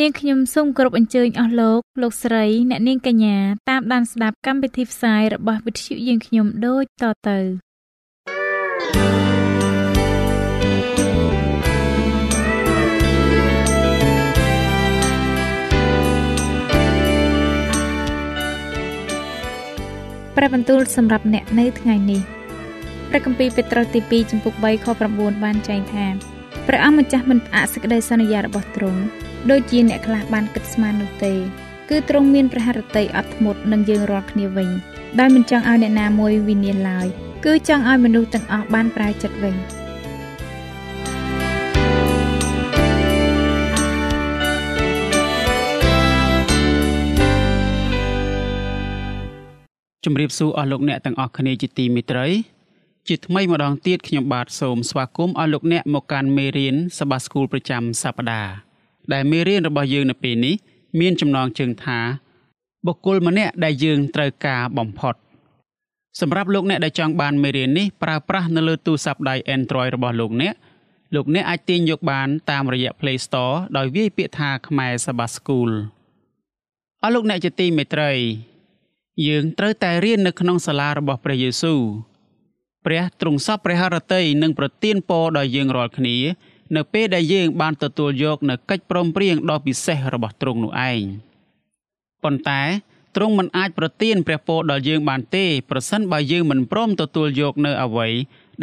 នាងខ្ញុំសូមគោរពអញ្ជើញអស់លោកលោកស្រីអ្នកនាងកញ្ញាតាមដានស្ដាប់កម្មវិធីផ្សាយរបស់វិទ្យុយើងខ្ញុំដូចតទៅព្រះបន្ទូលសម្រាប់អ្នកនៅថ្ងៃនេះព្រះគម្ពីរពេត្រុសទី2ចំពុក3ខ9បានចែងថាព្រះអង្គម្ចាស់មិនផ្អាកសេចក្តីសន្យារបស់ទ្រង់ ដូចជាអ្នកខ្លះបានគិតស្មាននោះទេ គឺទ្រង់មានព្រះハរតីអត់ធ្មត់នឹងយើងរាល់គ្នាវិញដោយមិនចង់ឲ្យអ្នកណាមួយវិនាសឡើយគឺចង់ឲ្យមនុស្សទាំងអស់បានប្រែចិត្តវិញជំរាបសួរអស់លោកអ្នកទាំងអស់គ្នាជាទីមេត្រីជាថ្មីម្ដងទៀតខ្ញុំបាទសូមស្វាគមន៍អស់លោកអ្នកមកកាន់មេរៀនសបាស្គូលប្រចាំសប្ដាហ៍ ដែលមេរៀនរបស់យើងនៅពេលនេះមានចំណងជើងថាបុគ្គលម្នាក់ដែលយើងត្រូវការបំផុតសម្រាប់លោកអ្នកដែលចង់បានមេរៀននេះប្រើប្រាស់នៅលើទូរស័ព្ទដៃ Android របស់លោកអ្នកលោកអ្នកអាចទាញយកបានតាមរយៈ Play Store ដោយវាយពាក្យថាខ្មែរសបាស្គូលអស់លោកអ្នកជាទីមេត្រី យើងត្រូវតែរៀននៅក្នុងសាលារបស់ព្រះយេស៊ូវព្រះទ្រង់សពព្រះハរតីនឹងប្រទានពរដល់យើងរាល់គ្នា នៅពេលដែលយើងបានទទួលយកនៅកិច្ចព្រមព្រៀងដ៏ពិសេសរបស់ទ្រង់នោះឯងប៉ុន្តែទ្រង់មិនអាចប្រទានព្រះពរដល់យើងបានទេប្រសិនបើយើងមិនព្រមទទួលយកនៅអ្វី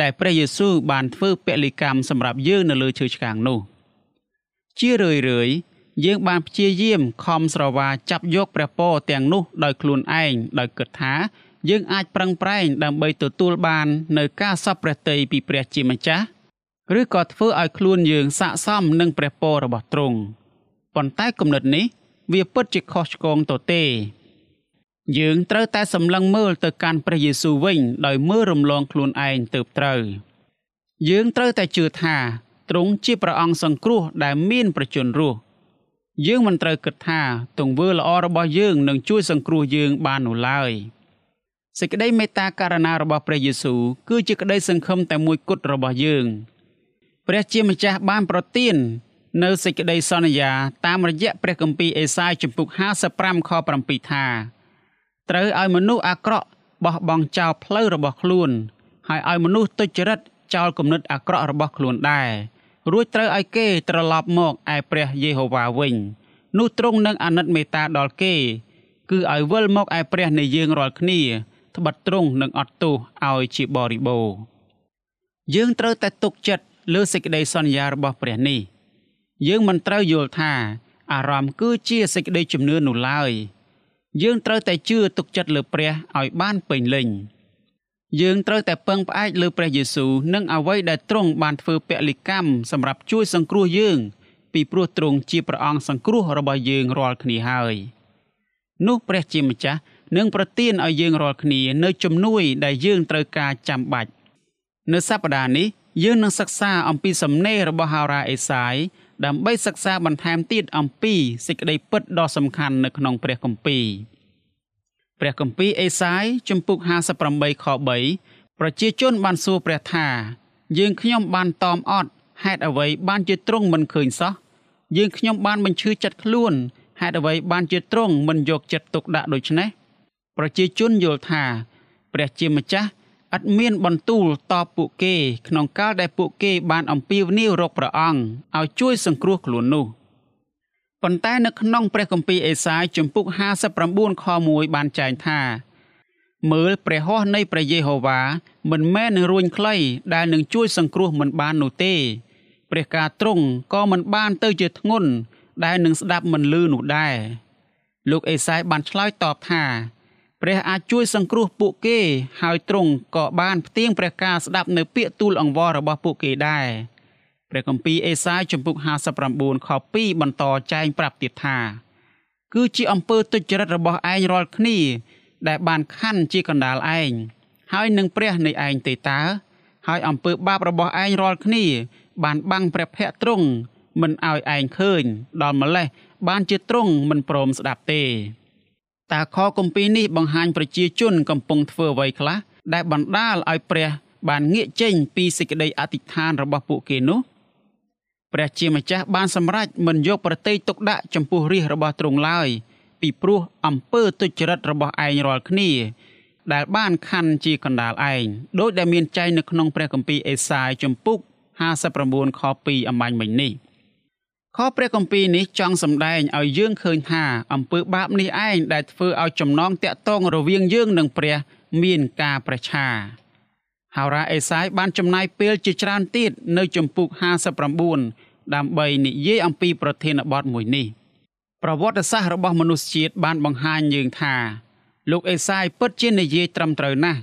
ដែលព្រះយេស៊ូវបានធ្វើពលិកម្មសម្រាប់យើងនៅលើឈើឆ្កាងនោះជារឿយរឿយយើងបានព្យាយាមខំស្រវាចាប់យកព្រះពរទាំងនោះដោយខ្លួនឯងដោយគិតថាយើងអាចប្រឹងប្រែងដើម្បីទទួលបាននៅការសពព្រះតីពីព្រះជាម្ចាស់ ឬក៏ធ្វើឲ្យខ្លួនយើងស័ក្តិសមនឹងព្រះពររបស់ទ្រង់ប៉ុន្តែគំនិតនេះ វាពិតជាខុសឆ្គងទៅទេ យើងត្រូវតែសម្លឹងមើលទៅកាន់ព្រះយេស៊ូវវិញ ដោយមើលរំលងខ្លួនឯងទៅត្រូវយើងត្រូវតែជឿថាទ្រង់ជាព្រះអង្គសង្គ្រោះដែលមានប្រជញ្ញរស់យើងមិនត្រូវគិតថាទង្វើល្អរបស់យើងនឹងជួយសង្គ្រោះយើងបាននោះឡើយ។សេចក្តីមេត្តាករណារបស់ព្រះយេស៊ូវគឺជាក្តីសង្ឃឹមតែមួយគត់របស់យើង ព្រះជាម្ចាស់បានប្រទាននៅសេចក្តីសន្យាតាមរយៈព្រះគម្ពីរអេសាយជំពូក55ខ7ថាត្រូវឲ្យមនុស្សអាក្រក់បោះបង់ចោលផ្លូវរបស់ខ្លួនហើយឲ្យមនុស្សទុច្ចរិតចោលគំនិតអាក្រក់របស់ខ្លួនដែររួចត្រូវឲ្យគេត្រឡប់មកឯព្រះយេហូវ៉ាវិញនោះទ្រង់នឹងអាណិតមេត្តាដល់គេ គឺឲ្យវិលមកឯព្រះនៃយើងរាល់គ្នាត្បិតត្រង់និងអត់ទោសឲ្យជាបរិបូរយើងត្រូវតែទុកចិត្ត លើសេចក្តីសន្យារបស់ព្រះនេះយើងមិនត្រូវយល់ថាអារម្មណ៍គឺជាសេចក្តីជំនឿនោះឡើយយើងត្រូវតែជឿទុកចិត្តលើព្រះឲ្យបានពេញលេញយើងត្រូវតែពឹងផ្អែកលើព្រះយេស៊ូវនិងអ្វីដែលទ្រង់បានធ្វើពលិកម្មសម្រាប់ជួយសង្គ្រោះយើងពីព្រោះទ្រង់ជាព្រះអង្គសង្គ្រោះរបស់យើងរាល់គ្នាហើយនោះព្រះជាម្ចាស់និងប្រទានឲ្យយើងរាល់គ្នានៅជំនួយដែលយើងត្រូវការចាំបាច់នៅសប្តាហ៍នេះ យើងនឹងសិក្សាអំពីសំណេររបស់ហោរាអេសាយដើម្បីសិក្សាបន្ថែមទៀតអំពីសេចក្តីពិតដ៏សំខាន់នៅក្នុងព្រះគម្ពីរព្រះគម្ពីរអេសាយជំពូក58ខ3ប្រជាជនបានសួរព្រះថា យើងខ្ញុំបានតอมអត់ហេតុអ្វីបានជាទ្រង់មិនឃើញសោះយើងខ្ញុំបានបញ្ឈឺចិត្តខ្លួនហេតុអ្វីបានជាទ្រង់មិនយកចិត្តទុកដាក់ដូច្នេះប្រជាជនយល់ថា ព្រះជាម្ចាស់ ឥតមានបន្ទូលតបពួកគេ ក្នុងកាលដែលពួកគេបានអំពាវនាវរកព្រះអង្គឲ្យជួយសង្គ្រោះខ្លួននោះប៉ុន្តែនៅក្នុងព្រះគម្ពីរអេសាយជំពូក59ខ1បានចែងថាមើលព្រះហស្ថនៃព្រះយេហូវ៉ាមិនមែននឹងរួញខ្លីដែលនឹងជួយសង្គ្រោះមិនបាននោះទេ ព្រះការទ្រង់ក៏មិនបានទៅជាធ្ងន់ដែលនឹងស្ដាប់មិនលឺនោះដែរលោកអេសាយបានឆ្លើយតបថា ព្រះអាចជួយសង្គ្រោះពួកគេហើយទ្រង់ក៏បានផ្ទៀងព្រះការស្ដាប់នៅពាក្យទូលអង្វររបស់ពួកគេដែរព្រះគម្ពីរអេសាយជំពូក59ខ2បន្តចែងប្រាប់ទៀតថា គឺជាអំពើទុច្ចរិតរបស់ឯងរាល់គ្នា ដែលបានខណ្ឌជាកណ្ដាលឯងហើយនឹងព្រះនៃឯងទេតើហើយអំពើបាបរបស់ឯងរាល់គ្នា បានបាំងព្រះភ័ក្ត្រទ្រង់មិនឲ្យឯងឃើញ ដល់ម្លេះបានជាទ្រង់មិនព្រមស្ដាប់ទេ តើខគម្ពីរនេះបង្ហាញប្រជាជនកំពុងធ្វើអ្វីខ្លះដែលបណ្ដាលឲ្យព្រះ បានងាកចេញពីសេចក្តីអធិដ្ឋានរបស់ពួកគេនោះព្រះជាម្ចាស់បានសម្រេចមិនយកប្រតិយទុកដាក់ចំពោះរាជរបស់ទ្រង់ឡើយពីព្រោះអំពើទុច្ចរិតរបស់ឯងរាល់គ្នា ដែលបានខណ្ឌជាកណ្ដាលឯងដោយដែលមានចែងនៅក្នុងព្រះគម្ពីរអេសាយជំពូក59ខ2អំបញ្ញមិញនេះ ខព្រះគម្ពីរនេះចង់សម្ដែងឲ្យយើងឃើញថាអំពើបាបនេះឯងដែលធ្វើឲ្យចំណងតាក់ទងរវាងយើងនិងព្រះមានការប្រឆាហោរាអេសាយបានចំណាយពេលជាច្រើនទៀតនៅជំពូក59ដើម្បីនិយាយអំពីប្រធានបទមួយនេះប្រវត្តិសាស្ត្ររបស់មនុស្សជាតិបានបង្ហាញយើងថាលោកអេសាយពិតជានិយាយត្រឹមត្រូវណាស់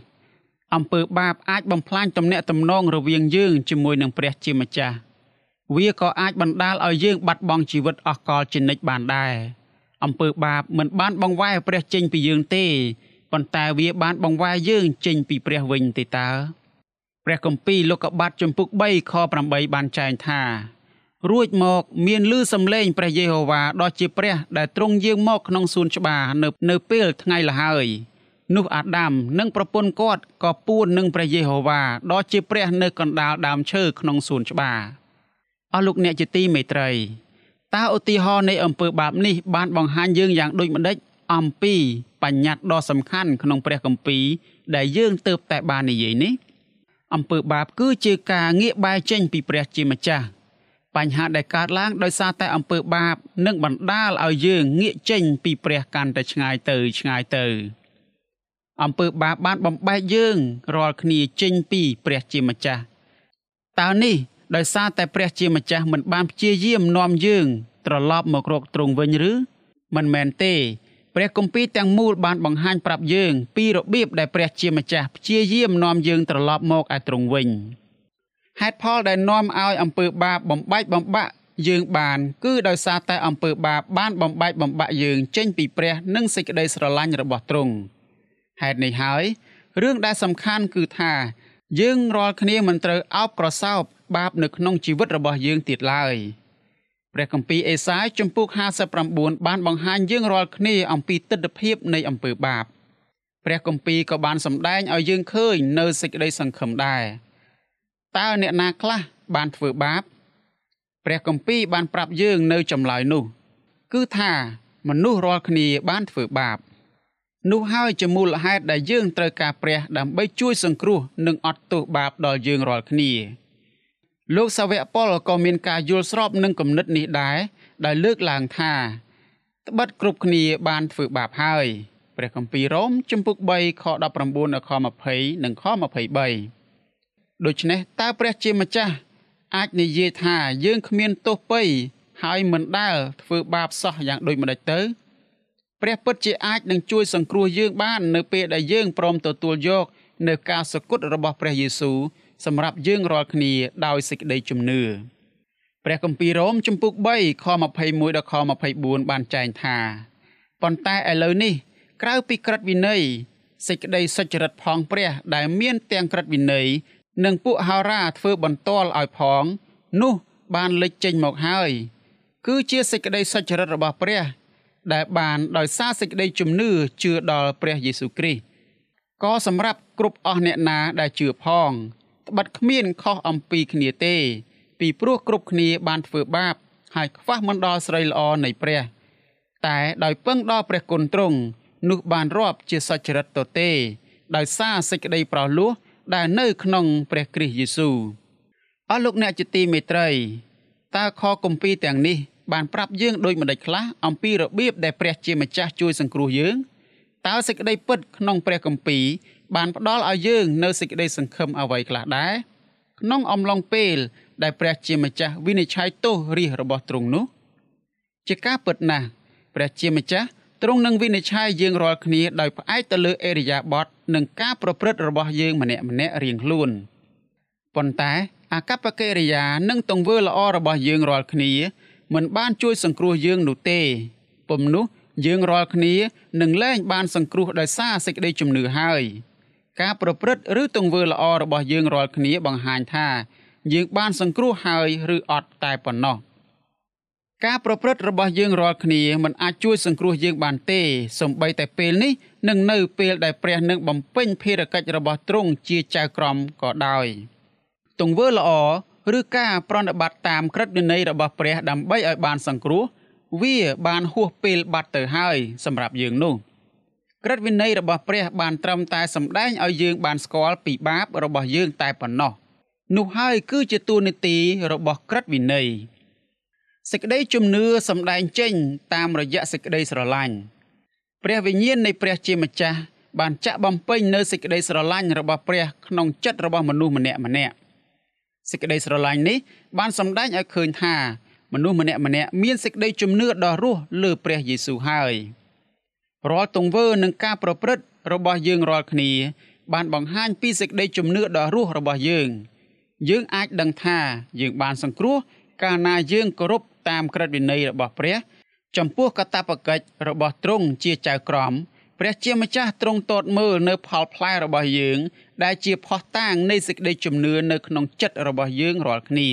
អំពើបាបអាចបំផ្លាញទំនាក់ទំនងរវាងយើងជាមួយនឹងព្រះជាម្ចាស់ វាក៏អាចបណ្ដាលឲ្យយើងបាត់បង់ជីវិតអស់កលជានិច្ចបានដែរអំពើបាបមិនបានបង្វែរព្រះចេញពីយើងទេប៉ុន្តែវាបានបង្វែរយើងចេញពីព្រះវិញទេតើព្រះគម្ពីរលោកុបាទជំពូក3ខ8បានចែងថារួចមកមានលឺសំឡេងព្រះយេហូវ៉ាដ៏ជាព្រះ ដែលទ្រង់យាងមកក្នុងសួនច្បារនៅនៅពេលថ្ងៃលហើយនោះអាដាមនិងប្រពន្ធគាត់ក៏ពួននឹងព្រះយេហូវ៉ាដ៏ជាព្រះនៅកណ្ដាលដើមឈើក្នុងសួនច្បារ អស់លោកអ្នកជាទីមេត្រីតើឧទាហរណ៍នៃអំពើបាបនេះបានបង្ហាញយើងយ៉ាងដូចម្ដេចអំពីបញ្ញត្តិដ៏សំខាន់ក្នុងព្រះគម្ពីរដែលយើងទៅតែបាននិយាយនេះអំពើបាបគឺជាការងាកបែរចេញពីព្រះជាម្ចាស់បញ្ហាដែលកើតឡើងដោយសារតែអំពើបាបនឹងបណ្ដាលឲ្យយើងងាកចេញពីព្រះកាន់តែឆ្ងាយទៅឆ្ងាយទៅអំពើបាបបានបំបែកយើងរាល់គ្នាចេញពីព្រះជាម្ចាស់តើនេះ ដោយសារតែព្រះជាម្ចាស់មិនបានព្យាយាមនាំយើង ត្រឡប់មករកទ្រង់វិញឬមិនមែនទេព្រះគម្ពីរទាំងមូលបានបង្ហាញប្រាប់យើង ពីរបៀបដែលព្រះជាម្ចាស់ព្យាយាមនាំយើងត្រឡប់មកឯទ្រង់វិញហេតុផលដែលនាំឲ្យអំពើបាបបំបែកបំបាក់យើងបាន គឺដោយសារតែអំពើបាបបានបំបែកបំបាក់យើងចេញពីព្រះនិងសេចក្តីស្រឡាញ់របស់ទ្រង់ហេតុនេះហើយរឿងដែលសំខាន់គឺថា យើងរាល់គ្នាមិនត្រូវអោបក្រសោប បាបនៅក្នុងជីវិតរបស់យើងទៀតឡើយព្រះគម្ពីរអេសាយជំពូក59បានបង្ហាញយើងរាល់គ្នាអំពីទស្សនវិជ្ជានៃអំពើបាបព្រះគម្ពីរក៏បានសម្ដែងឲ្យយើងឃើញនៅសេចក្តីសង្ឃឹមដែរតើអ្នកណាខ្លះបានធ្វើបាបព្រះគម្ពីរបានប្រាប់យើងនៅចម្លើយនោះ គឺថាមនុស្សរាល់គ្នាបានធ្វើបាបនោះហើយជាមូលហេតុដែលយើងត្រូវការព្រះដើម្បីជួយសង្គ្រោះនិងអត់ទោសបាបដល់យើងរាល់គ្នា លោកសាវកប៉ុលក៏មានការយល់ស្របនឹងគំនិតនេះដែរដែលលើកឡើងថាត្បិតគ្រប់គ្នាបានធ្វើបាបហើយព្រះគម្ពីររ៉ូមជំពូក3ខ19ដល់ខ20និងខ23ដូច្នេះតើព្រះជាម្ចាស់អាចនិយាយថាយើងគ្មានទោសពៃហើយមិនដែលធ្វើបាបសោះយ៉ាងដូចម្តេចទៅព្រះពិតជាអាចនឹងជួយសង្គ្រោះយើងបាននៅពេលដែលយើងព្រមទទួលយកនៅការសគត់របស់ព្រះយេស៊ូវ សម្រាប់យើងរាល់គ្នាដោយសេចក្តីជំនឿព្រះគម្ពីររ៉ូមជំពូក3ខ21ដល់ខ24បានចែងថាប៉ុន្តែឥឡូវនេះ ក្រៅពីក្រឹតវិន័យសេចក្តីសុចរិតផងព្រះ ដែលមានទាំងក្រឹតវិន័យនិងពួកហោរាធ្វើបន្ទាល់ឲ្យផង នោះបានលេចចេញមកហើយ គឺជាសេចក្តីសុចរិតរបស់ព្រះ ដែលបានដោយសារសេចក្តីជំនឿជឿដល់ព្រះយេស៊ូវគ្រីស្ទក៏សម្រាប់គ្រប់អស់អ្នកណាដែលជឿផង ត្បិតគ្មានខុសអំពីគ្នាទេ ពីព្រោះគ្រប់គ្នាបានធ្វើបាប ហើយខ្វះមិនដល់ស្រីល្អនៃព្រះ តែដោយពឹងដល់ព្រះគុណទ្រង់នោះបានរាប់ជាសច្ចរិតទទេ ដោយសារសេចក្តីប្រោសលោះដែលនៅក្នុងព្រះគ្រីស្ទយេស៊ូវអស់លោកអ្នកជាទីមេត្រីតើខគម្ពីរទាំងនេះបានប្រាប់យើងដូចម្តេចខ្លះអំពីរបៀបដែលព្រះជាម្ចាស់ជួយសង្គ្រោះយើងតើសេចក្តីពិតក្នុងព្រះគម្ពីរ បានផ្ដល់ឲ្យយើងនៅសេចក្តីសង្ឃឹមអ្វីខ្លះដែរក្នុងអំឡុងពេលដែលព្រះជាម្ចាស់វិនិច្ឆ័យទោសរាជរបស់ទ្រង់នោះ ជាការពិតណាស់ព្រះជាម្ចាស់ទ្រង់នឹងវិនិច្ឆ័យយើងរាល់គ្នាដោយផ្អែកទៅលើអេរិយាបថនិងការប្រព្រឹត្តរបស់យើងម្នាក់ម្នាក់រៀងខ្លួនប៉ុន្តែអាកប្បកិរិយានិងទង្វើល្អរបស់យើងរាល់គ្នាមិនបានជួយសង្គ្រោះយើងនោះទេពុំនោះយើងរាល់គ្នានឹងលែងបានសង្គ្រោះដោយសារសេចក្តីជំនឿហើយ ការប្រព្រឹត្តឬទង្វើល្អរបស់យើងរាល់គ្នាបង្ហាញថា យើងបានសង្គ្រោះហើយឬអត់តែប៉ុណ្ណោះការប្រព្រឹត្តរបស់យើងរាល់គ្នាមិនអាចជួយសង្គ្រោះយើងបានទេសូម្បីតែពេលនេះនិងនៅពេលដែលព្រះនឹងបំពេញភារកិច្ចរបស់ទ្រង់ជាចៅក្រមក៏ដោយទង្វើល្អឬការប្រណិប័តតាមក្រឹតវិន័យរបស់ព្រះដើម្បីឲ្យបានសង្គ្រោះ វាបានហួសពេលបាត់ទៅហើយសម្រាប់យើងនោះ ក្រឹតវិន័យរបស់ព្រះបានត្រឹមតែសម្ដែងឲ្យយើងបានស្គាល់ពីបាបរបស់យើងតែប៉ុណ្ណោះនោះហើយគឺជាទូនីតិរបស់ក្រឹតវិន័យសេចក្តីជំនឿសម្ដែងចេញតាមរយៈសេចក្តីស្រឡាញ់ព្រះវិញ្ញាណនៃព្រះជាម្ចាស់បានចាក់បំពេញនៅសេចក្តីស្រឡាញ់របស់ព្រះក្នុងចិត្តរបស់មនុស្សម្នាក់ម្នាក់សេចក្តីស្រឡាញ់នេះបានសម្ដែងឲ្យឃើញថាមនុស្សម្នាក់ម្នាក់មានសេចក្តីជំនឿដ៏រស់លើព្រះយេស៊ូវហើយ រាល់ទង្វើនិងការប្រព្រឹត្តរបស់យើងរាល់គ្នា បានបង្ហាញពីសេចក្តីជំនឿដ៏រស់របស់យើង យើងអាចដឹងថាយើងបានសង្គ្រោះកាលណាយើងគោរពតាមក្រឹតវិន័យរបស់ព្រះ ចំពោះកតបកិច្ចរបស់ទ្រង់ជាចៅក្រមព្រះជាម្ចាស់ទ្រង់ទតមើលនៅផលផ្លែរបស់យើង ដែលជាផុសតាងនៃសេចក្តីជំនឿនៅក្នុងចិត្តរបស់យើងរាល់គ្នា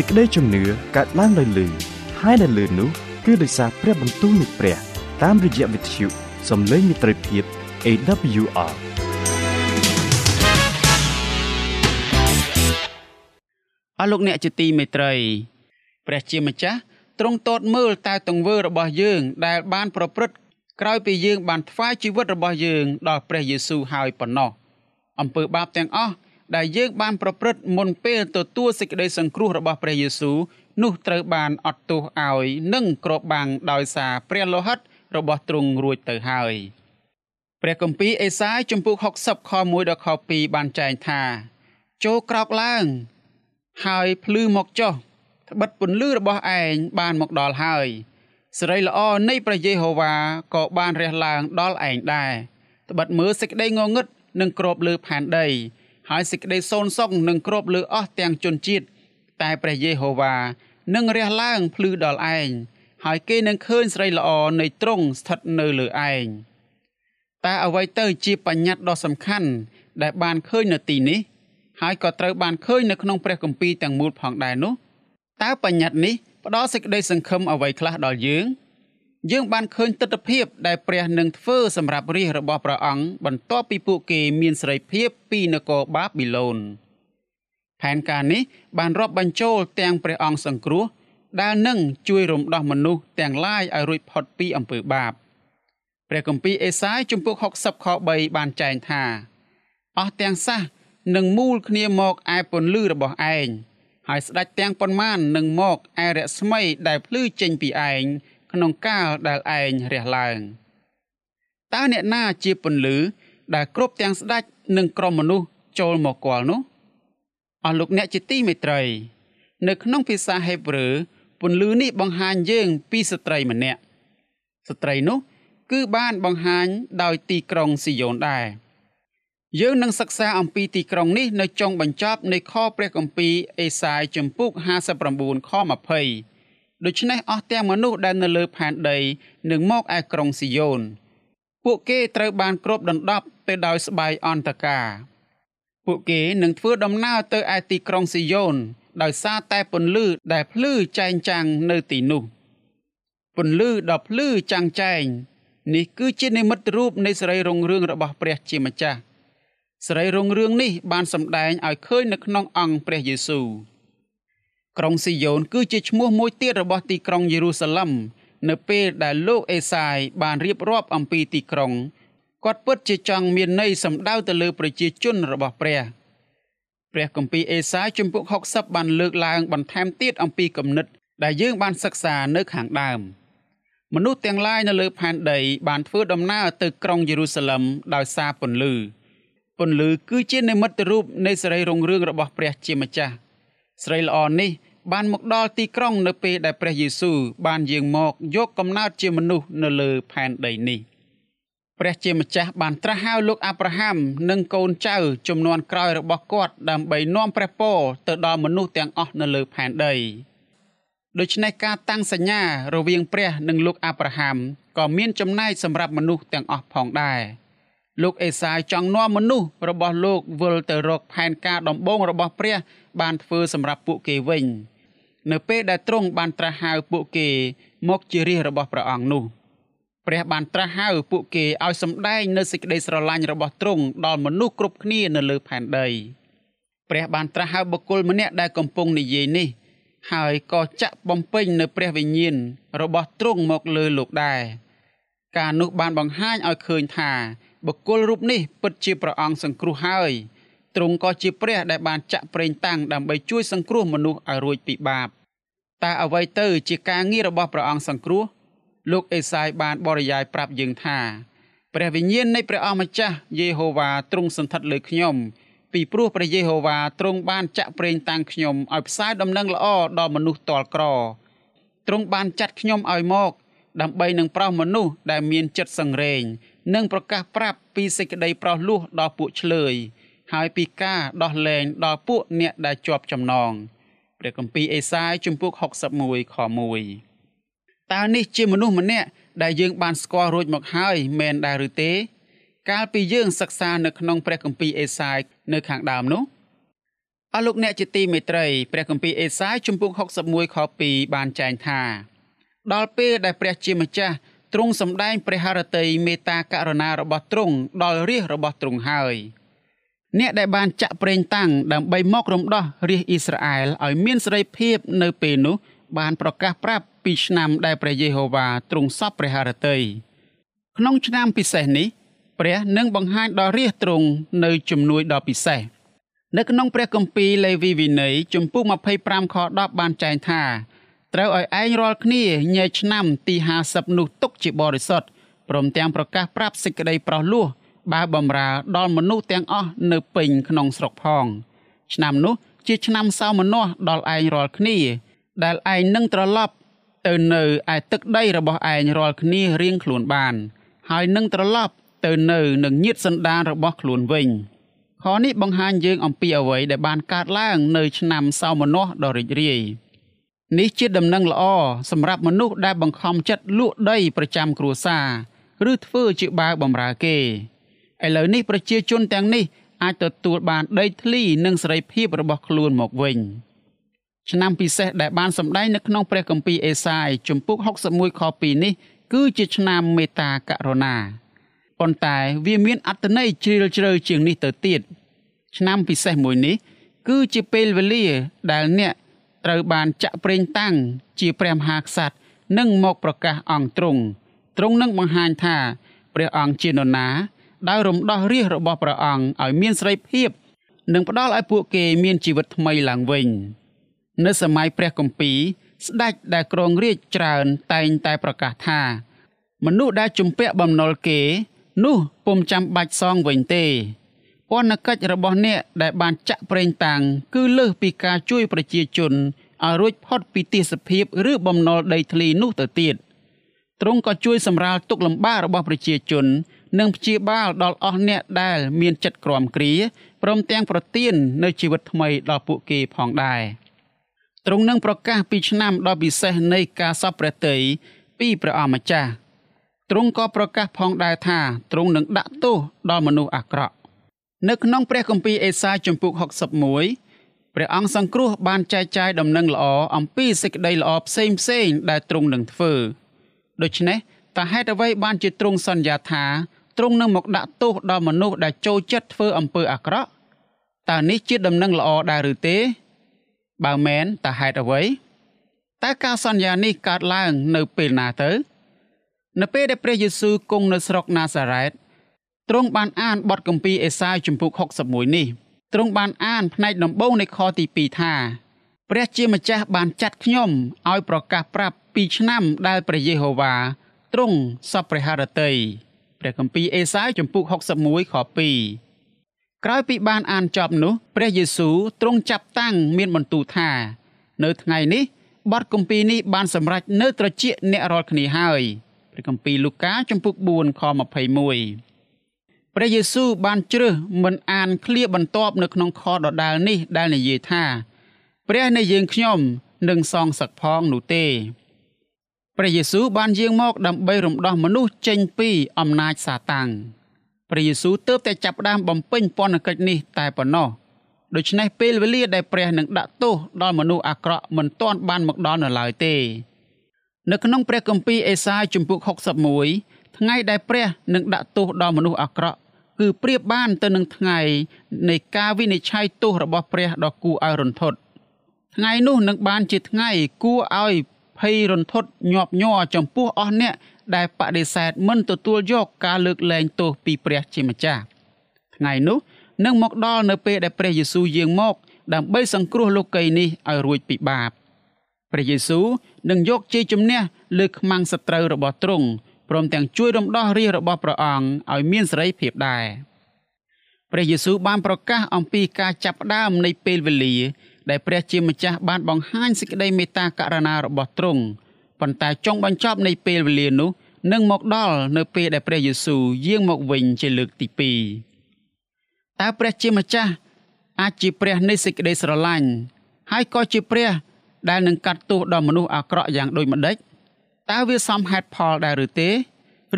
សេចក្តីជំនឿកើតឡើងដោយលឺហើយដែលលឺនោះគឺដោយសារព្រះបន្ទូលនៃព្រះ តាមរយៈវិទ្យុសំឡេងមិត្តភាព AWR អស់លោកអ្នកជាទីមេត្រីព្រះជាម្ចាស់ទ្រង់តតមើលតែទង្វើរបស់យើង ដែលបានប្រព្រឹត្តក្រោយពីយើងបានថ្វាយជីវិតរបស់យើងដល់ព្រះយេស៊ូវហើយប៉ុណ្ណោះអំពើបាបទាំងអស់ ដែលយើងបានប្រព្រឹត្តមុនពេលទទួលសេចក្តីសង្គ្រោះរបស់ព្រះយេស៊ូវនោះត្រូវបានអត់ទោសឲ្យនិងគ្របបាំងដោយសារព្រះលោហិតរបស់ទ្រង់រួចទៅហើយព្រះគម្ពីរអេសាយជំពូក60ខ1ដល់ខ2បានចែងថាចូលក្រោកឡើង ហើយភ្លឺមកចុះត្បិតពន្លឺរបស់ឯងបានមកដល់ហើយសេរីល្អនៃព្រះយេហូវ៉ាក៏បានរះឡើងដល់ឯងដែរត្បិតមើលសេចក្តីងងឹតនឹងគ្របលើផែនដី ហើយសេចក្តីសូន្យសុខនឹងគ្របលើអស់ទាំងជនជាតិតែព្រះយេហូវ៉ានឹងរះឡើងភ្លឺដល់ឯងហើយគេនឹងឃើញស្រីល្អនៃទ្រង់ស្ថិតនៅលើឯងតែអ្វីទៅជាបញ្ញត្តិដ៏សំខាន់ដែលបានឃើញនៅទីនេះហើយក៏ត្រូវបានឃើញនៅក្នុងព្រះគម្ពីរទាំងមូលផងដែរនោះតើបញ្ញត្តិនេះផ្ដល់សេចក្តីសង្ឃឹមអ្វីខ្លះដល់យើង យើងបានឃើញទស្សនវិជ្ជាដែលព្រះនឹងធ្វើសម្រាប់រាជរបស់ព្រះអង្គបន្ទាប់ពីពួកគេមានសេរីភាពពីនគរបាប៊ីឡូនផែនការនេះបានរាប់បញ្ចូលទាំងព្រះអង្គសង្គ្រោះដែលនឹងជួយរំដោះមនុស្សទាំងឡាយឲ្យរួចផុតពីអំពើបាបព្រះគម្ពីរអេសាយជំពូក60ខ3បានចែងថាអស់ទាំងសះនឹងមូលគ្នាមកឯពន្លឺរបស់ឯងហើយស្ដេចទាំងប៉ុន្មាននឹងមកឯរស្មីដែលភ្លឺចេញពីឯង ក្នុងកាលដែលឯងរះឡើងតើអ្នកណាជាពន្លឺដែលគ្រប់ទាំងស្ដេចនិងក្រុមមនុស្សចូលមកគាល់នោះអស់លោកអ្នកជាទីមេត្រី នៅក្នុងភាសាហេប្រឺពន្លឺនេះបង្ហាញយើងពីស្ត្រីម្នាក់ស្ត្រីនោះ គឺបានបង្ហាញដោយទីក្រុងស៊ីយ៉ូនដែរយើងនឹងសិក្សាអំពីទីក្រុងនេះនៅចុងបញ្ចប់នៃខព្រះគម្ពីរអេសាយជំពូក59ខ20 ដូច្នេះអស់ទាំងមនុស្សដែលនៅលើផែនដីនឹងមកឯក្រុងស៊ីយ៉ូនពួកគេត្រូវបានគ្របដណ្ដប់ទៅដោយស្បៃអន្តការពួកគេនឹងធ្វើដំណើរទៅឯទីក្រុងស៊ីយ៉ូនដោយសារតែពន្លឺដែលភ្លឺចែងចាំងនៅទីនោះពន្លឺដ៏ភ្លឺចាំងចែងនេះគឺជានិមិត្តរូបនៃសេរីរុងរឿងរបស់ព្រះជាម្ចាស់សេរីរុងរឿងនេះបានសម្ដែងឲ្យឃើញនៅក្នុងអង្គព្រះយេស៊ូវ ក្រុងស៊ីយ៉ូនគឺជាឈ្មោះមួយទៀតរបស់ទីក្រុងយេរូសាឡឹមនៅពេលដែលលោកអេសាយបានរៀបរាប់អំពីទីក្រុងគាត់ពិតជាចង់មានន័យសម្ដៅទៅលើប្រជាជនរបស់ព្រះព្រះគម្ពីរអេសាយជំពូក60បានលើកឡើងបន្ថែមទៀតអំពីគំនិតដែលយើងបានសិក្សានៅខាងដើមមនុស្សទាំងឡាយនៅលើផែនដីបានធ្វើដំណើរទៅក្រុងយេរូសាឡឹមដោយសារពន្លឺពន្លឺគឺជានិមិត្តរូបនៃសេរីរុងរឿងរបស់ព្រះជាម្ចាស់ស្រីល្អនេះ បានមកដល់ទីក្រុងនៅពេលដែលព្រះយេស៊ូវបានយាងមកយកកំណើតជាមនុស្សនៅលើផែនដីនេះព្រះជាម្ចាស់បានត្រាស់ហៅលោកអាប់រ៉ាហាំនិងកូនចៅចំនួនក្រោយរបស់គាត់ដើម្បីនាំព្រះពរទៅដល់មនុស្សទាំងអស់នៅលើផែនដីដូច្នេះការតាំងសញ្ញារវាងព្រះនិងលោកអាប់រ៉ាហាំក៏មានចំណែកសម្រាប់មនុស្សទាំងអស់ផងដែរលោកអេសាយចង់នាំមនុស្សរបស់លោកវិលទៅរកផែនការដំបូងរបស់ព្រះបានធ្វើសម្រាប់ពួកគេវិញ នៅពេលដែលទ្រង់បានត្រាស់ហៅពួកគេមកជារាជរបស់ព្រះអង្គនោះព្រះបានត្រាស់ហៅពួកគេឲ្យសម្ដែងនៅសេចក្តីស្រឡាញ់របស់ទ្រង់ដល់មនុស្សគ្រប់គ្នានៅលើផែនដីព្រះបានត្រាស់ហៅបុគ្គលម្នាក់ដែលកំពុងនិយាយនេះហើយក៏ចាក់បំពេញនៅព្រះវិញ្ញាណរបស់ទ្រង់មកលើលោកដែរការនោះបានបង្ហាញឲ្យឃើញថាបុគ្គលរូបនេះពិតជាព្រះអង្គសង្គ្រោះហើយ ទ្រង់ក៏ជាព្រះដែលបានចាក់ប្រេងតាំងដើម្បីជួយសង្គ្រោះមនុស្សឲ្យរួចពីបាបតើអ្វីទៅជាការងាររបស់ព្រះអង្គសង្គ្រោះលោកអេសាយបានបរិយាយប្រាប់យើងថាព្រះវិញ្ញាណនៃព្រះអម្ចាស់យេហូវ៉ាទ្រង់សន្ធិដ្ឋលើខ្ញុំពីព្រោះព្រះយេហូវ៉ាទ្រង់បានចាក់ប្រេងតាំងខ្ញុំឲ្យផ្សាយដំណឹងល្អដល់មនុស្សទាល់ក្រទ្រង់បានចាត់ខ្ញុំឲ្យមក ដើម្បីនឹងប្រោសមនុស្សដែលមានចិត្តសង្រេង និងប្រកាសប្រាប់ពីសេចក្តីប្រោសលោះដល់ពួកឆ្លើយ ហើយពីការដោះលែងដល់ពួកអ្នកដែលជាប់ចំណងព្រះគម្ពីរអេសាយជំពូក61ខ1តើនេះជាមនុស្សម្នាក់ដែលយើងបានស្គាល់រួចមកហើយមែនដែរឬទេ កាលពីយើងសិក្សានៅក្នុងព្រះគម្ពីរអេសាយនៅខាងដើមនោះអស់លោកអ្នកជាទីមេត្រីព្រះគម្ពីរអេសាយជំពូក61ខ2បានចែងថាដល់ពេលដែលព្រះជាម្ចាស់ទ្រង់សម្ដែងព្រះハរតីមេត្តាករុណារបស់ទ្រង់ដល់រាជរបស់ទ្រង់ហើយ អ្នកដែលបានចាក់ប្រេងតាំងដើម្បីមករំដោះរាជអ៊ីស្រាអែលឲ្យមានសេរីភាពនៅពេលនោះបានប្រកាសប្រាប់ពីឆ្នាំដែលព្រះយេហូវ៉ាទ្រង់សពព្រះハរតីក្នុងឆ្នាំពិសេសនេះព្រះនឹងបង្ហាញដល់រាជទ្រង់នៅជំនួយដ៏ពិសេសនៅក្នុងព្រះគម្ពីរលេវីវិន័យជំពូក25ខ10បានចែងថាត្រូវឲ្យឯងរាល់គ្នាញែកឆ្នាំទី50នោះទុកជាបរិសុទ្ធព្រមទាំងប្រកាសប្រាប់សេចក្តីប្រោសលោះ បើបំរើដល់មនុស្សទាំងអស់នៅពេញក្នុងស្រុកផង ឆ្នាំនោះជាឆ្នាំសោមនស្សដល់ឯងរាល់គ្នា ដែលឯងនឹងត្រឡប់ទៅនៅឯទឹកដីរបស់ឯងរាល់គ្នារៀងខ្លួនបាន ហើយនឹងត្រឡប់ទៅនៅនឹងញាតសន្តានរបស់ខ្លួនវិញខនេះបង្ហាញយើងអំពីអ្វីដែលបានកើតឡើងនៅឆ្នាំសោមនស្សដ៏រីករាយនេះជាដំណឹងល្អសម្រាប់មនុស្សដែលបង្ខំចិត្តលក់ដីប្រចាំគ្រួសារឬធ្វើជាបាវបំរើគេ ឥឡូវនេះប្រជាជនទាំងនេះអាចទទួលបានដីធ្លីនិងសេរីភាពរបស់ខ្លួនមកវិញឆ្នាំពិសេសដែលបានសម្ដែងនៅក្នុងព្រះគម្ពីរអេសាយជំពូក61ខ2នេះ គឺជាឆ្នាំមេត្តាករុណាប៉ុន្តែវាមានអត្ថន័យជ្រាលជ្រៅជាងនេះទៅទៀតឆ្នាំពិសេសមួយនេះ គឺជាពេលវេលាដែលអ្នកត្រូវបានចាក់ប្រេងតាំងជាព្រះមហាក្សត្រនិងមកប្រកាសអង្គទ្រង់ទ្រង់នឹងបង្ហាញថា ព្រះអង្គជានរណា ដោយរំដោះរាជរបស់ព្រះអង្គឲ្យមានសេរីភាពនិងផ្ដល់ឲ្យពួកគេមានជីវិតថ្មីឡើងវិញនៅសម័យព្រះគម្ពីរស្ដេចដែលគ្រងរាជច្រើនតែងតែប្រកាសថា មនុស្សដែលជំពាក់បំណុលគេ នោះពុំចាំបាច់សងវិញទេពន្ធកិច្ចរបស់អ្នកដែលបានចាក់ប្រេងតាំងគឺលើសពីការជួយប្រជាជនឲ្យរួចផុតពីទាសភាពឬបំណុលដីធ្លីនោះទៅទៀតទ្រង់ក៏ជួយសម្រាលទុក្ខលំបាករបស់ប្រជាជន និងព្យាបាលដល់អស់អ្នកដែលមានចិត្តក្រំគ្រាព្រមទាំងប្រទាននៅជីវិតថ្មីដល់ពួកគេផងដែរទ្រង់នឹងប្រកាសពីឆ្នាំដ៏ពិសេសនៃការសពព្រះតីពីព្រះអម្ចាស់ទ្រង់ក៏ប្រកាសផងដែរថាទ្រង់នឹងដាក់ទោសដល់មនុស្សអាក្រក់នៅក្នុងព្រះគម្ពីរអេសាយជំពូក61ព្រះអង្គសង្គ្រោះបានចែកចាយដំណឹងល្អអំពីសេចក្តីល្អផ្សេងផ្សេងដែលទ្រង់នឹងធ្វើដូច្នេះតើហេតុអ្វីបានជាទ្រង់សន្យាថា ទ្រង់នឹងមកដាក់ទោសដល់មនុស្សដែលចូលចិត្តធ្វើអំពើអាក្រក់តើនេះជាដំណឹងល្អដែរឬទេ បើមែនតើហេតុអ្វីតើការសន្យានេះកើតឡើងនៅពេលណាទៅ នៅពេលដែលព្រះយេស៊ូវគង់នៅស្រុកណាសារ៉េតទ្រង់បានអានបទគម្ពីរអេសាយជំពូក61នេះទ្រង់បានអានផ្នែកដំបូងនៃខទី2ថាព្រះជាម្ចាស់បានចាត់ខ្ញុំឲ្យប្រកាសប្រាប់ពីឆ្នាំដែលព្រះយេហូវ៉ាទ្រង់សពព្រះハរតី ព្រះគម្ពីរអេសាយជំពូក61ខ2ក្រោយពីបានអានចប់នោះព្រះយេស៊ូវទ្រង់ចាប់តាំងមានបន្ទូលថា នៅថ្ងៃនេះបទគម្ពីរនេះបានសម្រេចនៅត្រចៀកអ្នករាល់គ្នាហើយព្រះគម្ពីរលូកាចំពុក4ខ21ព្រះយេស៊ូវបានជ្រើសមិនអានឃ្លាបន្ទាប់នៅក្នុងខដដាលនេះដែលនិយាយថា ព្រះនៃយើងខ្ញុំនឹងសងសឹកផងនោះទេ ព្រះយេស៊ូវបានយាងមកដើម្បីរំដោះមនុស្សចេញពីអំណាចសាតាំងព្រះយេស៊ូវទើបតែចាប់ផ្ដើមបំពេញពន្ធកិច្ចនេះតែប៉ុណ្ណោះដូច្នេះពេលវេលាដែលព្រះនឹងដាក់ទោសដល់មនុស្សអាក្រក់មិនទាន់បានមកដល់នៅឡើយទេនៅក្នុងព្រះគម្ពីរអេសាយជំពូក61ថ្ងៃដែលព្រះនឹងដាក់ទោសដល់មនុស្សអាក្រក់គឺប្រៀបបានទៅនឹងថ្ងៃនៃការវិនិច្ឆ័យទោសរបស់ព្រះដ៏គួរឲ្យរន្ធត់ថ្ងៃនោះនឹងបានជាថ្ងៃគួរឲ្យ ភ័យរន្ធត់ញាប់ញ័រចំពោះអស់អ្នកដែលបដិសេធមិនទទួលយកការលើកលែងទោសពីព្រះជាម្ចាស់ថ្ងៃនោះនឹងមកដល់នៅពេលដែលព្រះយេស៊ូវយាងមក ដើម្បីសង្គ្រោះលោកីយ៍នេះឲ្យរួចពីបាបព្រះយេស៊ូវនឹងយកជ័យជំនះលើខ្មាំងសត្រូវរបស់ទ្រង់ព្រមទាំងជួយរំដោះរាជរបស់ព្រះអង្គឲ្យមានសេរីភាពដែរព្រះយេស៊ូវបានប្រកាសអំពីការចាប់ផ្ដើមនៃពេលវេលា ដែលព្រះជាម្ចាស់បានបង្ហាញសេចក្តីមេត្តាករុណារបស់ទ្រង់ប៉ុន្តែចុងបញ្ចប់នៃពេលវេលានោះនឹងមកដល់នៅពេលដែលព្រះយេស៊ូវយាងមកវិញជាលើកទី2តើព្រះជាម្ចាស់អាចជាព្រះនៃសេចក្តីស្រឡាញ់ហើយក៏ជាព្រះដែលនឹងកាត់ទោសដល់មនុស្សអាក្រក់យ៉ាងដូចម្តេចតើវាសមហេតុផលដែរឬទេ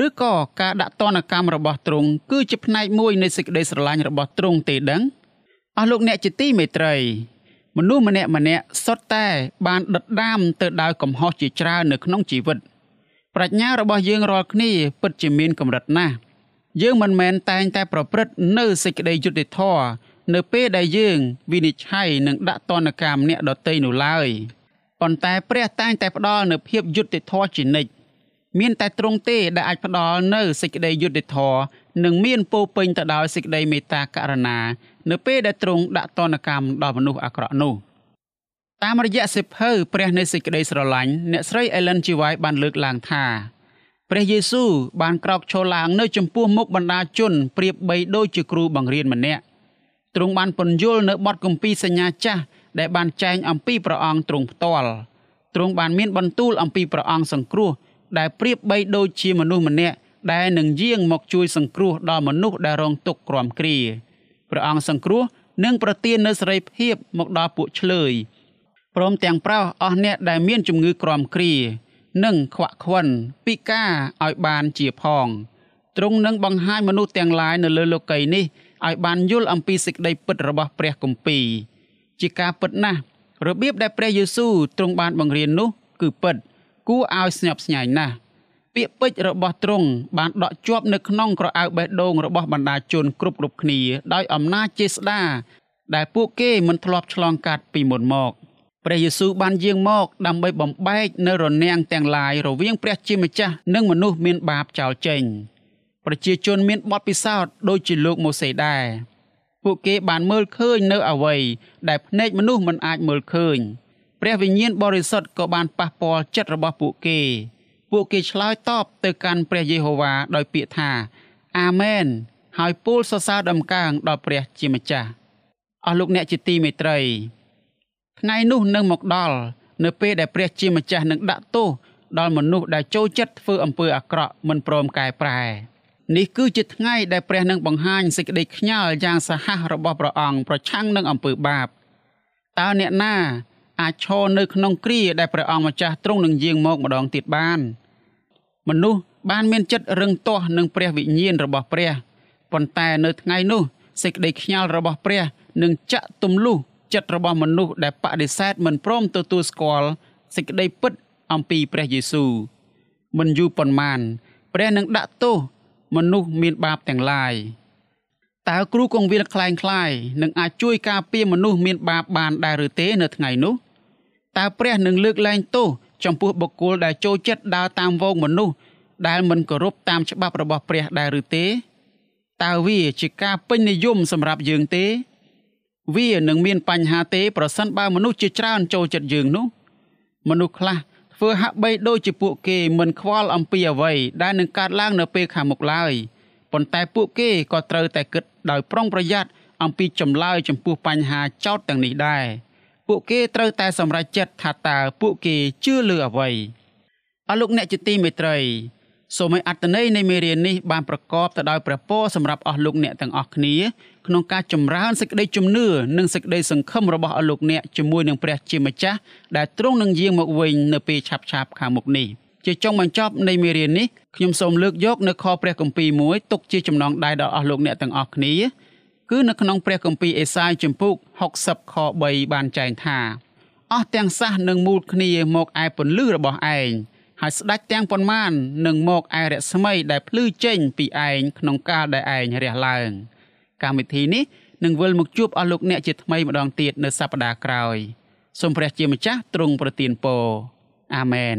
ឬក៏ការដាក់ទណ្ឌកម្មរបស់ទ្រង់គឺជាផ្នែកមួយនៃសេចក្តីស្រឡាញ់របស់ទ្រង់ទេដឹងអស់លោកអ្នកជាទីមេត្រី មនុស្សម្នាក់ម្នាក់សុទ្ធតែបានដិតដាមទៅដោយកំហុសជាច្រើននៅក្នុងជីវិត ប្រាជ្ញារបស់យើងរាល់គ្នាពិតជាមានកម្រិតណាស់យើងមិនមែនតែងតែប្រព្រឹត្តនៅសេចក្តីយុត្តិធម៌នៅពេលដែលយើងវិនិច្ឆ័យនិងដាក់ទណ្ឌកម្មអ្នកដទៃនោះឡើយប៉ុន្តែព្រះតែងតែផ្ដល់នូវភាពយុត្តិធម៌ជានិច្ច មានតែទ្រង់ទេដែលអាចផ្ដល់នូវសេចក្តីយុត្តិធម៌និងមានពោពេញទៅដោយសេចក្តីមេត្តាករុណានៅពេលដែលទ្រង់ដាក់ទណ្ឌកម្មដល់មនុស្សអាក្រក់នោះតាមរយៈសិភៅព្រះនៃសេចក្តីស្រឡាញ់អ្នកស្រី Ellen G. White បានលើកឡើងថាព្រះយេស៊ូវបានក្រោកឈរឡើងនៅចំពោះមុខបណ្ដាជនប្រៀបបីដូចជាគ្រូបង្រៀនម្នាក់ទ្រង់បានពន្យល់នៅបទគម្ពីរសញ្ញាចាស់ដែលបានចែងអំពីព្រះអង្គទ្រង់ផ្ទាល់ទ្រង់បានមានបន្ទូលអំពីព្រះអង្គសង្គ្រោះ ដែលប្រៀបបីដូចជាមនុស្សម្នាក់ដែលនឹងយាងមកជួយសង្គ្រោះដល់មនុស្សដែលរងទុក្ខក្រំគ្រាព្រះអង្គសង្គ្រោះនិងប្រទាននូវសេរីភាពមកដល់ពួកឆ្លើយព្រមទាំងប្រោសអស់អ្នកដែលមានជំងឺក្រំគ្រានិងខ្វាក់ខ្វិនពិការឲ្យបានជាផងទ្រង់នឹងបង្ហាញមនុស្សទាំងឡាយនៅលើលោកីយ៍នេះឲ្យបានយល់អំពីសេចក្តីពិតរបស់ព្រះគម្ពីរជាការពិតណាស់របៀបដែលព្រះយេស៊ូវទ្រង់បានបង្រៀននោះគឺពិត គួរឲ្យស្ញប់ស្ញែងណាស់ពាក្យពេចន៍របស់ទ្រង់បានដក់ជាប់នៅក្នុងក្រអៅបេះដូងរបស់បណ្ដាជនគ្រប់គ្រប់គ្នាដោយអំណាចចេស្តាដែលពួកគេមិនធ្លាប់ឆ្លងកាត់ពីមុនមកព្រះយេស៊ូវបានយាងមកដើម្បីបំបែកនៅរនាំងទាំងឡាយរវាងព្រះជាម្ចាស់និងមនុស្សមានបាបចោលចេញប្រជាជនមានបទពិសោធន៍ដូចជាលោកម៉ូសេដែរពួកគេបានមើលឃើញនៅអ្វីដែលភ្នែកមនុស្សមិនអាចមើលឃើញ ព្រះវិញ្ញាណបរិសុទ្ធក៏បានប៉ះពាល់ចិត្តរបស់ពួកគេ ពួកគេឆ្លើយតបទៅកាន់ព្រះយេហូវ៉ាដោយពាក្យថាអាមែនហើយពោលសរសើរដំកើងដល់ព្រះជាម្ចាស់អស់លោកអ្នកជាទីមេត្រីថ្ងៃនោះនឹងមកដល់នៅពេលដែលព្រះជាម្ចាស់នឹងដាក់ទោសដល់មនុស្សដែលចូលចិត្តធ្វើអំពើអាក្រក់មិនព្រមកែប្រែនេះគឺជាថ្ងៃដែលព្រះនឹងបង្ហាញសេចក្តីខ្ញាល់យ៉ាងសាហាវរបស់ព្រះអង្គប្រឆាំងនឹងអំពើបាបតើអ្នកណា អាចឈរនៅក្នុងគ្រាដែលព្រះអង្គម្ចាស់ទ្រង់នឹងយាងមកម្ដងទៀតបាន មនុស្សបានមានចិត្តរឹងទាស់នឹងព្រះវិញ្ញាណរបស់ព្រះប៉ុន្តែនៅថ្ងៃនោះសេចក្តីខ្ញាល់របស់ព្រះនឹងចាក់ទម្លុះចិត្តរបស់មនុស្សដែលបដិសេធមិនព្រមទទួលស្គាល់សេចក្តីពិតអំពីព្រះយេស៊ូវមិនយូរប៉ុន្មានព្រះនឹងដាក់ទោសមនុស្សមានបាបទាំងឡាយតើគ្រូកងវិលคล้ายคล้ายនឹងអាចជួយការពារមនុស្សមានបាបបានដែរឬទេនៅថ្ងៃនោះ តើព្រះនឹងលើកលែងទោសចំពោះបុគ្គលដែលចូលចិត្តដើរតាមវងមនុស្សដែលមិនគោរពតាមច្បាប់របស់ព្រះដែរឬទេតើវាជាការពេញនិយមសម្រាប់យើងទេ វានឹងមានបញ្ហាទេ ប្រសិនបើមនុស្សជាច្រើនចូលចិត្តយើងនោះ មនុស្សខ្លះធ្វើហាក់បីដូចជាពួកគេមិនខ្វល់អំពីអ្វីដែលនឹងកើតឡើងនៅពេលខាងមុខឡើយប៉ុន្តែពួកគេក៏ត្រូវតែគិតដោយប្រុងប្រយ័ត្នអំពីចម្លើយចំពោះបញ្ហាចោទទាំងនេះដែរ ពួកគេត្រូវតែសម្រេចចិត្តថាតើពួកគេជឿលើអ្វីអស់លោកអ្នកជាទីមេត្រីសូមឲ្យអត្តន័យនៃមេរៀននេះបានប្រកបទៅដោយព្រះពរសម្រាប់អស់លោកអ្នកទាំងអស់គ្នាក្នុងការចម្រើនសេចក្តីជំនឿនិងសេចក្តីសង្ឃឹមរបស់អស់លោកអ្នកជាមួយនឹងព្រះជាម្ចាស់ដែលទ្រង់នឹងយាងមកវិញនៅពេលឆាប់ៗខាងមុខនេះជាចុងបញ្ចប់នៃមេរៀននេះខ្ញុំសូមលើកយកនៅខព្រះគម្ពីរមួយទុកជាចំណងដៃដល់អស់លោកអ្នកទាំងអស់គ្នា គឺនៅក្នុងព្រះគម្ពីរអេសាយជំពូក60ខ3បានចែងថាអស់ទាំងសះនឹងមូលគ្នាមកឯពន្លឺរបស់ឯងហើយស្ដេចទាំងប៉ុន្មាននឹងមកឯរស្មីដែលភ្លឺចេញពីឯងក្នុងកាលដែលឯងរះឡើង កម្មវិធីនេះនឹងវិលមកជួបអស់លោកអ្នកជាថ្មីម្ដងទៀតនៅសប្ដាហ៍ក្រោយសូមព្រះជាម្ចាស់ទ្រង់ប្រទានពរអាមែន